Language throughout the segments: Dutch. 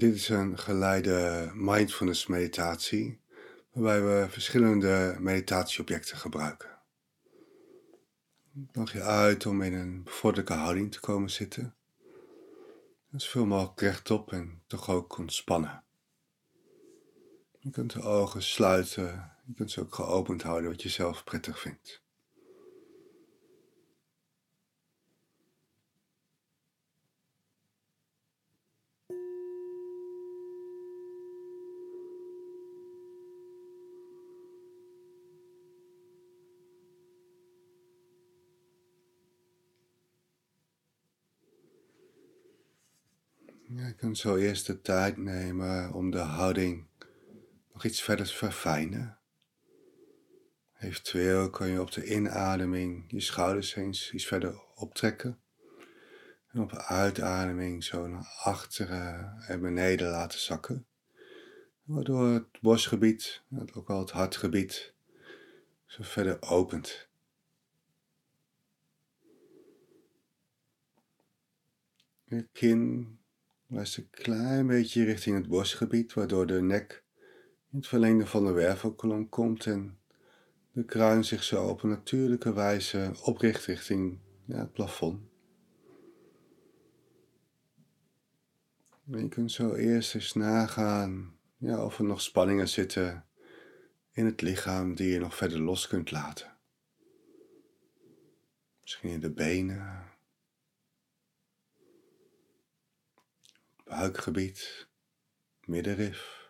Dit is een geleide mindfulness meditatie, waarbij we verschillende meditatieobjecten gebruiken. Nog je uit om in een bevorderlijke houding te komen zitten. Dus veel mogelijk rechtop en toch ook ontspannen. Je kunt de ogen sluiten, je kunt ze ook geopend houden wat je zelf prettig vindt. Je kunt zo eerst de tijd nemen om de houding nog iets verder te verfijnen. Eventueel kun je op de inademing je schouders eens iets verder optrekken. En op de uitademing zo naar achteren en beneden laten zakken. Waardoor het borstgebied, ook wel het hartgebied, zo verder opent. Je kin Wijst een klein beetje richting het borstgebied, waardoor de nek in het verlengde van de wervelkolom komt en de kruin zich zo op een natuurlijke wijze opricht richting ja, het plafond. Je kunt zo eerst eens nagaan ja, of er nog spanningen zitten in het lichaam die je nog verder los kunt laten. Misschien in de benen, buikgebied, middenrif.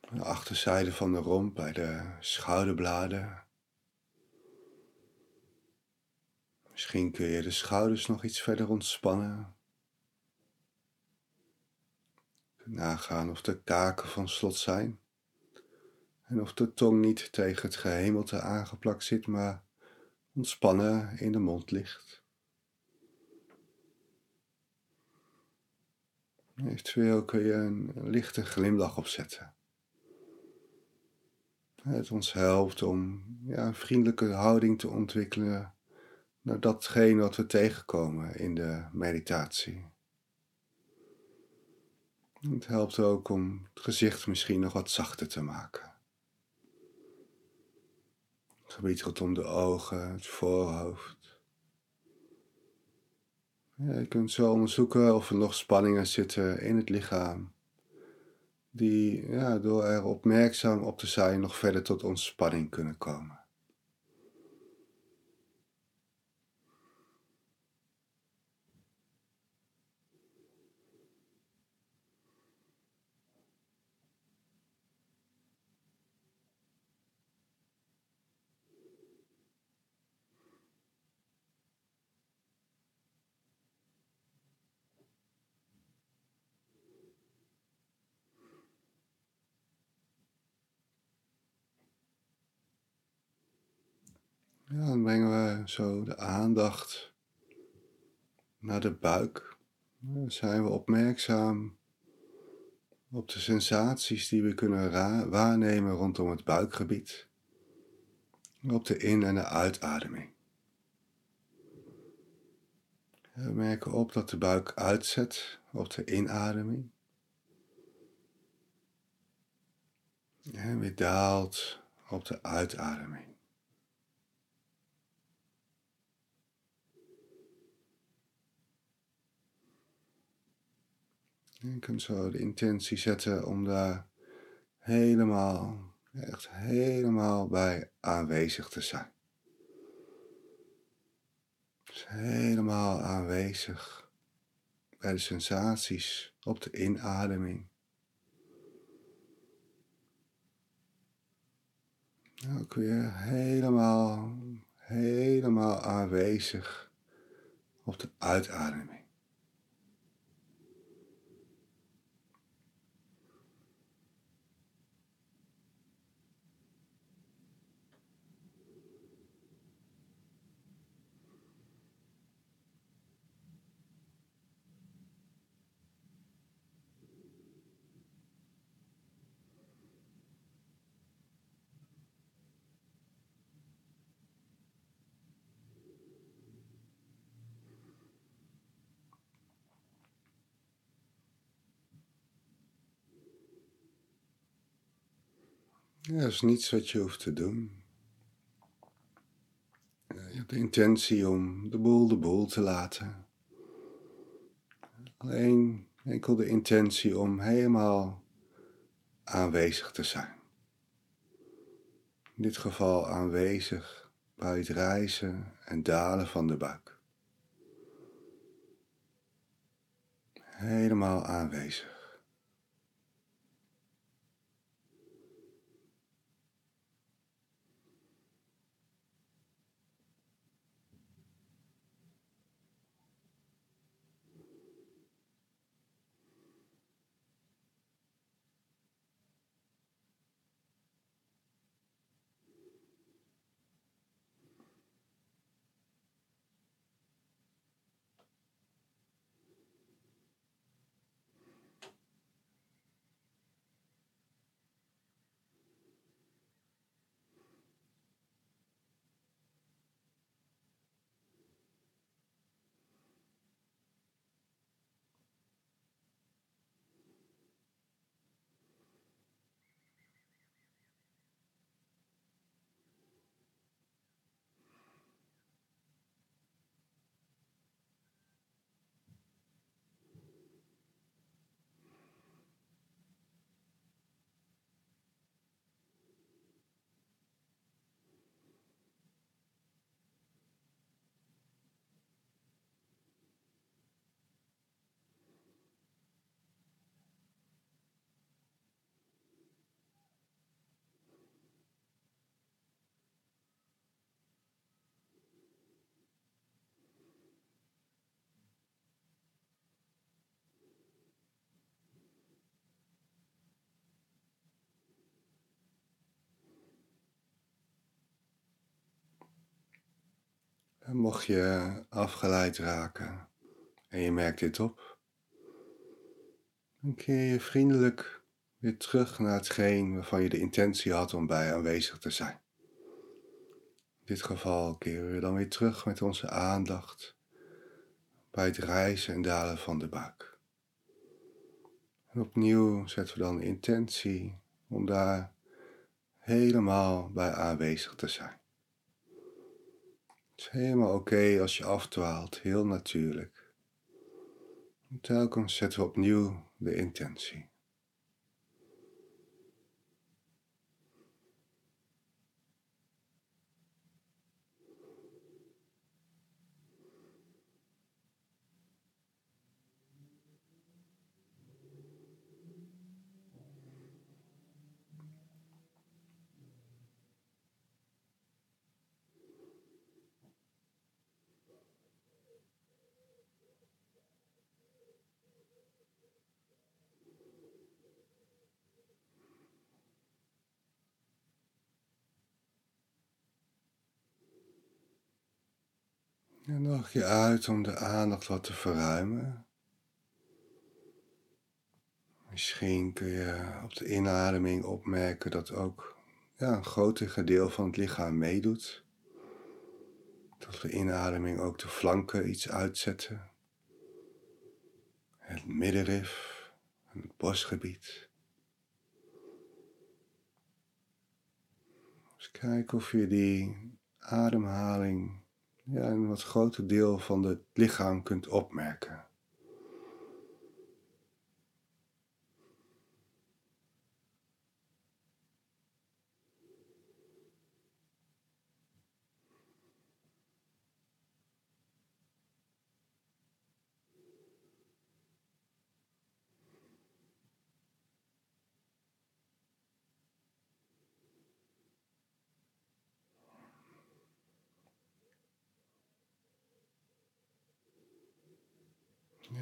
De achterzijde van de romp bij de schouderbladen. Misschien kun je de schouders nog iets verder ontspannen. Nagaan of de kaken van slot zijn. En of de tong niet tegen het gehemelte aangeplakt zit, maar ontspannen in de mond ligt. Eventueel kun je een lichte glimlach opzetten. Het ons helpt om ja, een vriendelijke houding te ontwikkelen naar datgene wat we tegenkomen in de meditatie. Het helpt ook om het gezicht misschien nog wat zachter te maken. Het gebied rondom de ogen, het voorhoofd. Je kunt zo onderzoeken of er nog spanningen zitten in het lichaam, die ja, door er opmerkzaam op te zijn nog verder tot ontspanning kunnen komen. Dan brengen we zo de aandacht naar de buik. Dan zijn we opmerkzaam op de sensaties die we kunnen waarnemen rondom het buikgebied. Op de in- en de uitademing. We merken op dat de buik uitzet op de inademing. En weer daalt op de uitademing. Je kunt zo de intentie zetten om daar helemaal, echt helemaal bij aanwezig te zijn. Dus helemaal aanwezig bij de sensaties op de inademing. Ook weer helemaal, helemaal aanwezig op de uitademing. Ja, dat is niets wat je hoeft te doen. Je hebt de intentie om de boel de boel te laten. Alleen enkel de intentie om helemaal aanwezig te zijn. In dit geval aanwezig bij het reizen en dalen van de buik. Helemaal aanwezig. Mocht je afgeleid raken en je merkt dit op, dan keer je vriendelijk weer terug naar hetgeen waarvan je de intentie had om bij aanwezig te zijn. In dit geval keren we dan weer terug met onze aandacht bij het rijzen en dalen van de buik. En opnieuw zetten we dan de intentie om daar helemaal bij aanwezig te zijn. Is helemaal oké als je afdwaalt, heel natuurlijk. En telkens zetten we opnieuw de intentie. En nodig je uit om de aandacht wat te verruimen. Misschien kun je op de inademing opmerken dat ook ja, een groter gedeelte van het lichaam meedoet. Dat de inademing ook de flanken iets uitzetten. Het middenrif en het borstgebied. Eens kijken of je die ademhaling ja, een wat groter deel van het lichaam kunt opmerken.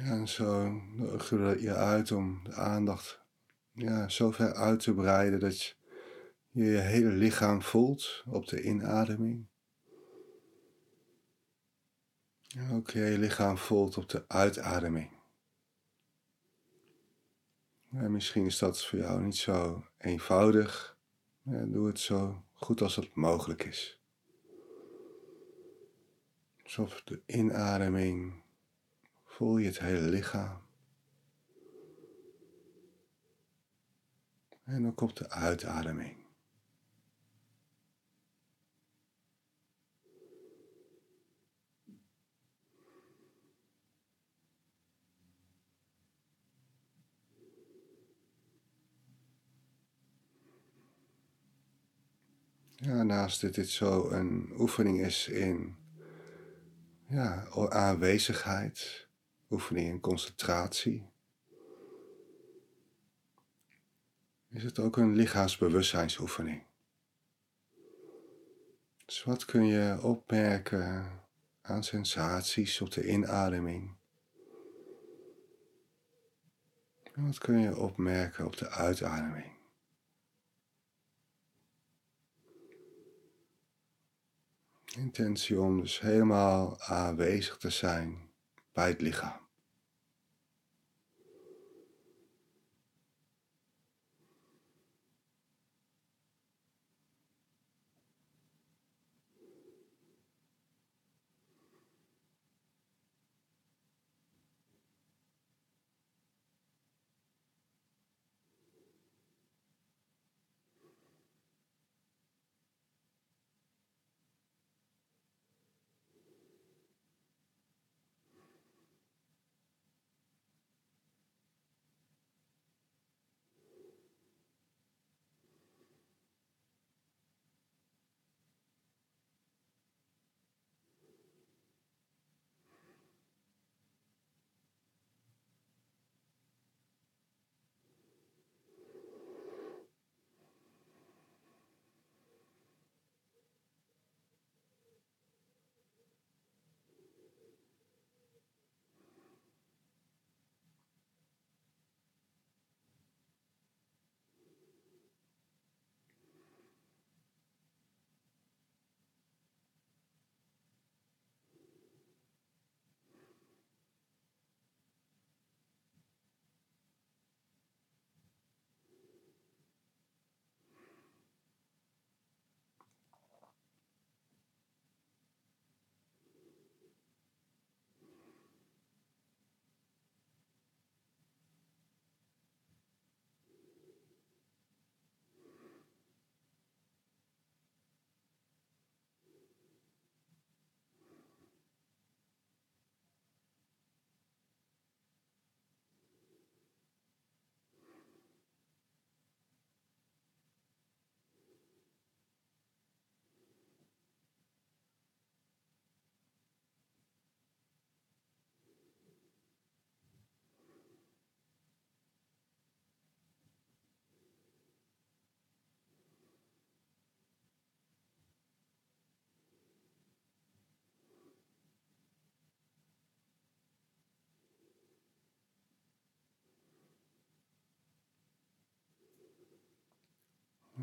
En zo nodig je uit om de aandacht ja, zo ver uit te breiden dat je je hele lichaam voelt op de inademing. En ook je lichaam voelt op de uitademing. En misschien is dat voor jou niet zo eenvoudig. Ja, doe het zo goed als het mogelijk is. Op de inademing Voel je het hele lichaam. En ook op de uitademing. Ja, naast dat dit zo een oefening is in ja, aanwezigheid, oefening in concentratie, is het ook een lichaamsbewustzijnsoefening. Dus wat kun je opmerken aan sensaties op de inademing? En wat kun je opmerken op de uitademing? Intentie om dus helemaal aanwezig te zijn bij het lichaam.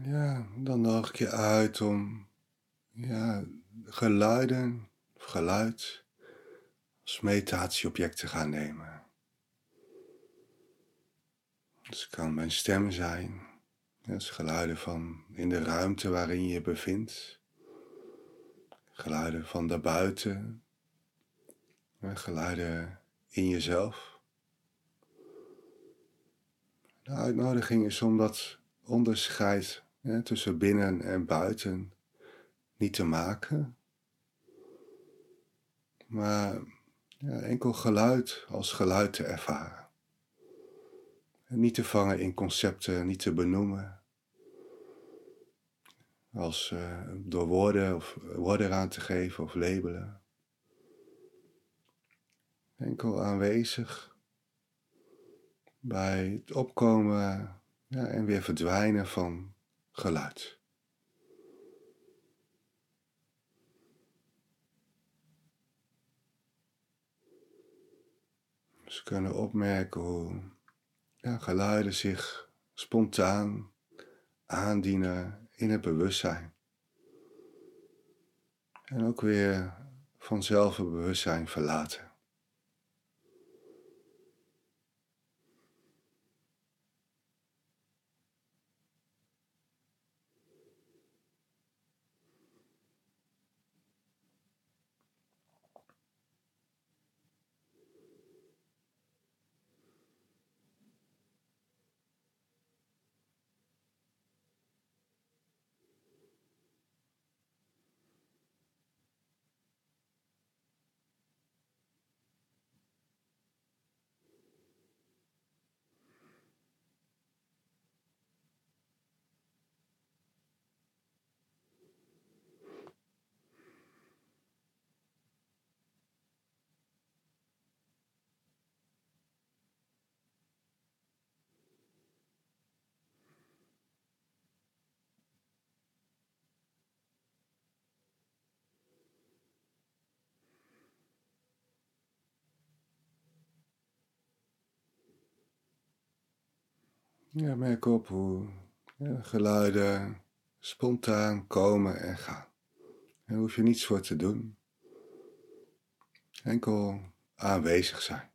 Ja, dan nodig ik je uit om ja, geluiden of geluid als meditatieobject te gaan nemen. Dus het kan mijn stem zijn, dus geluiden van in de ruimte waarin je je bevindt, geluiden van daarbuiten, geluiden in jezelf. De uitnodiging is om dat onderscheid tussen binnen en buiten niet te maken, maar ja, enkel geluid als geluid te ervaren. En niet te vangen in concepten, niet te benoemen. Als uh, door woorden of woorden aan te geven of labelen. Enkel aanwezig bij het opkomen ja, en weer verdwijnen van geluid. Ze kunnen opmerken hoe ja, geluiden zich spontaan aandienen in het bewustzijn. En ook weer vanzelf het bewustzijn verlaten. Ja, merk op hoe geluiden spontaan komen en gaan. Daar hoef je niets voor te doen. Enkel aanwezig zijn.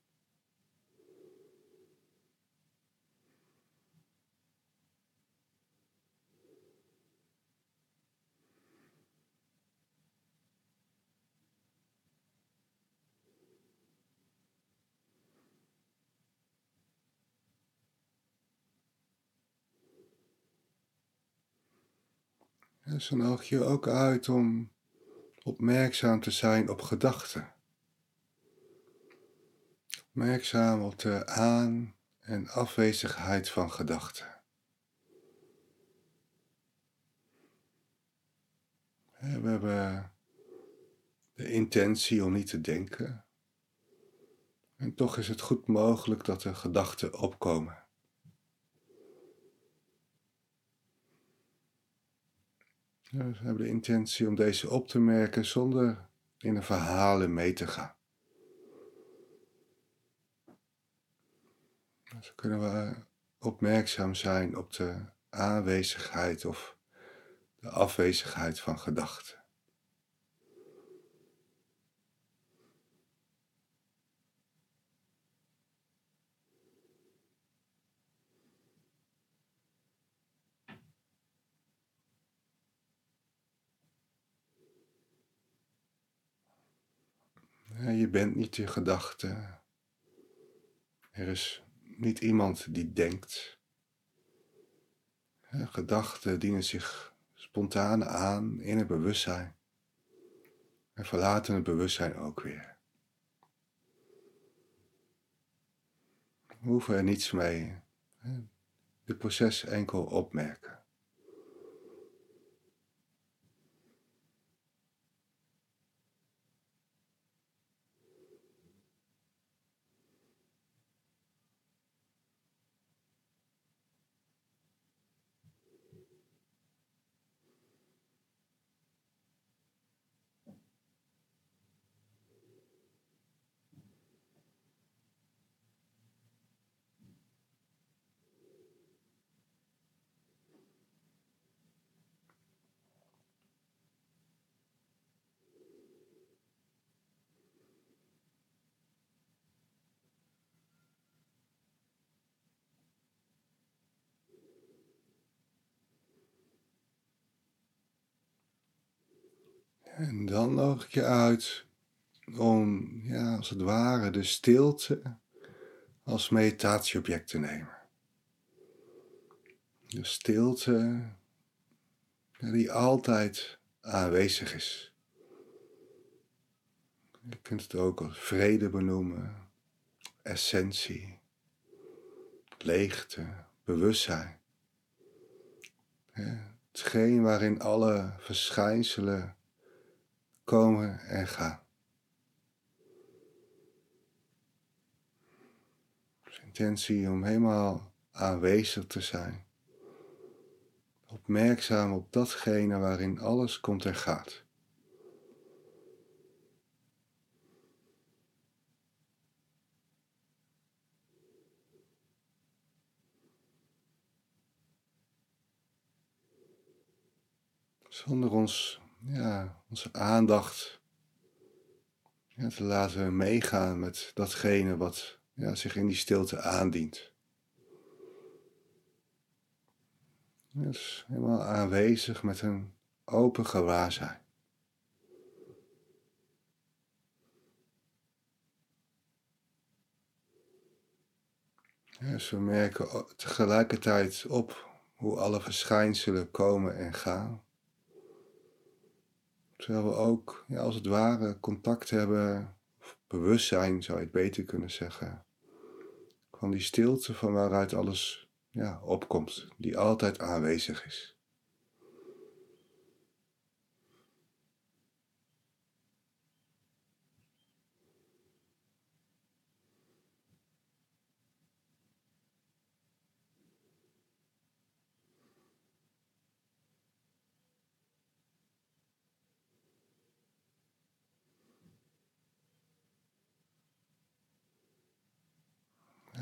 Dus dan nodig je ook uit om opmerkzaam te zijn op gedachten. Opmerkzaam op de aan- en afwezigheid van gedachten. We hebben de intentie om niet te denken. En toch is het goed mogelijk dat er gedachten opkomen. We hebben de intentie om deze op te merken zonder in een verhalen mee te gaan. Zo kunnen we opmerkzaam zijn op de aanwezigheid of de afwezigheid van gedachten. Je bent niet je gedachte. Er is niet iemand die denkt. Gedachten dienen zich spontaan aan in het bewustzijn en verlaten het bewustzijn ook weer. We hoeven er niets mee. Dit proces enkel opmerken. En dan nodig ik je uit om, ja, als het ware, de stilte als meditatieobject te nemen. De stilte die altijd aanwezig is. Je kunt het ook als vrede benoemen, essentie, leegte, bewustzijn. Hetgeen waarin alle verschijnselen komen en gaan. Dus intentie om helemaal aanwezig te zijn. Opmerkzaam op datgene waarin alles komt en gaat. Zonder ons ja, onze aandacht te laten meegaan met datgene wat ja, zich in die stilte aandient. Dus helemaal aanwezig met een open gewaarzijn. dus we merken tegelijkertijd op hoe alle verschijnselen komen en gaan. Terwijl we ook, ja, als het ware, contact hebben, of bewustzijn zou je het beter kunnen zeggen, van die stilte van waaruit alles ja, opkomt, die altijd aanwezig is.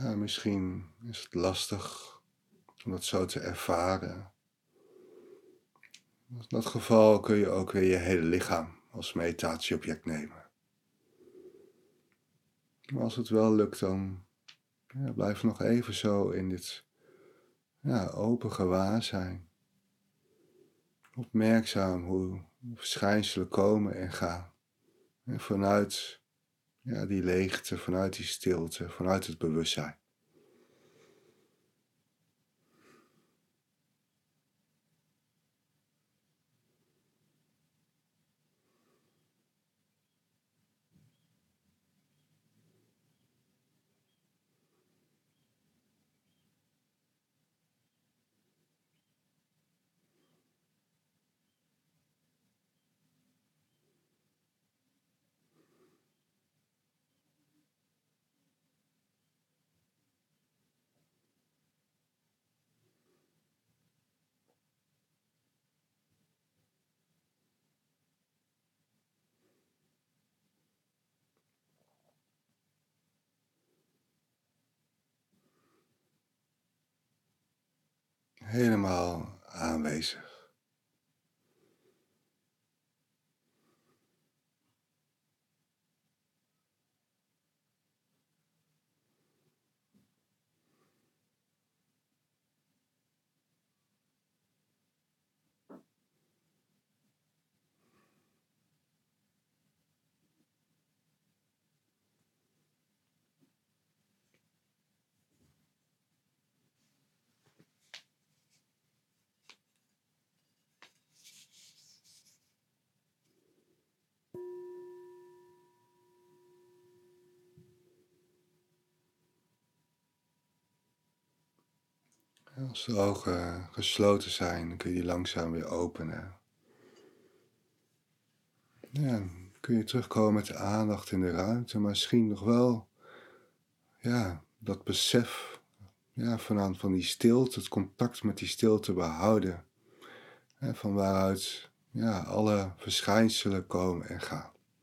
Ja, misschien is het lastig om dat zo te ervaren. In dat geval kun je ook weer je hele lichaam als meditatieobject nemen. Maar als het wel lukt, dan ja, blijf nog even zo in dit ja, open gewaarzijn. Opmerkzaam hoe verschijnselen komen en gaan. En vanuit ja, die leegte, vanuit die stilte, vanuit het bewustzijn. Helemaal aanwezig. Als de ogen gesloten zijn, dan kun je die langzaam weer openen. Ja, kun je terugkomen met de aandacht in de ruimte, maar misschien nog wel ja, dat besef ja, van, van die stilte, het contact met die stilte behouden. Hè, van waaruit ja, alle verschijnselen komen en gaan.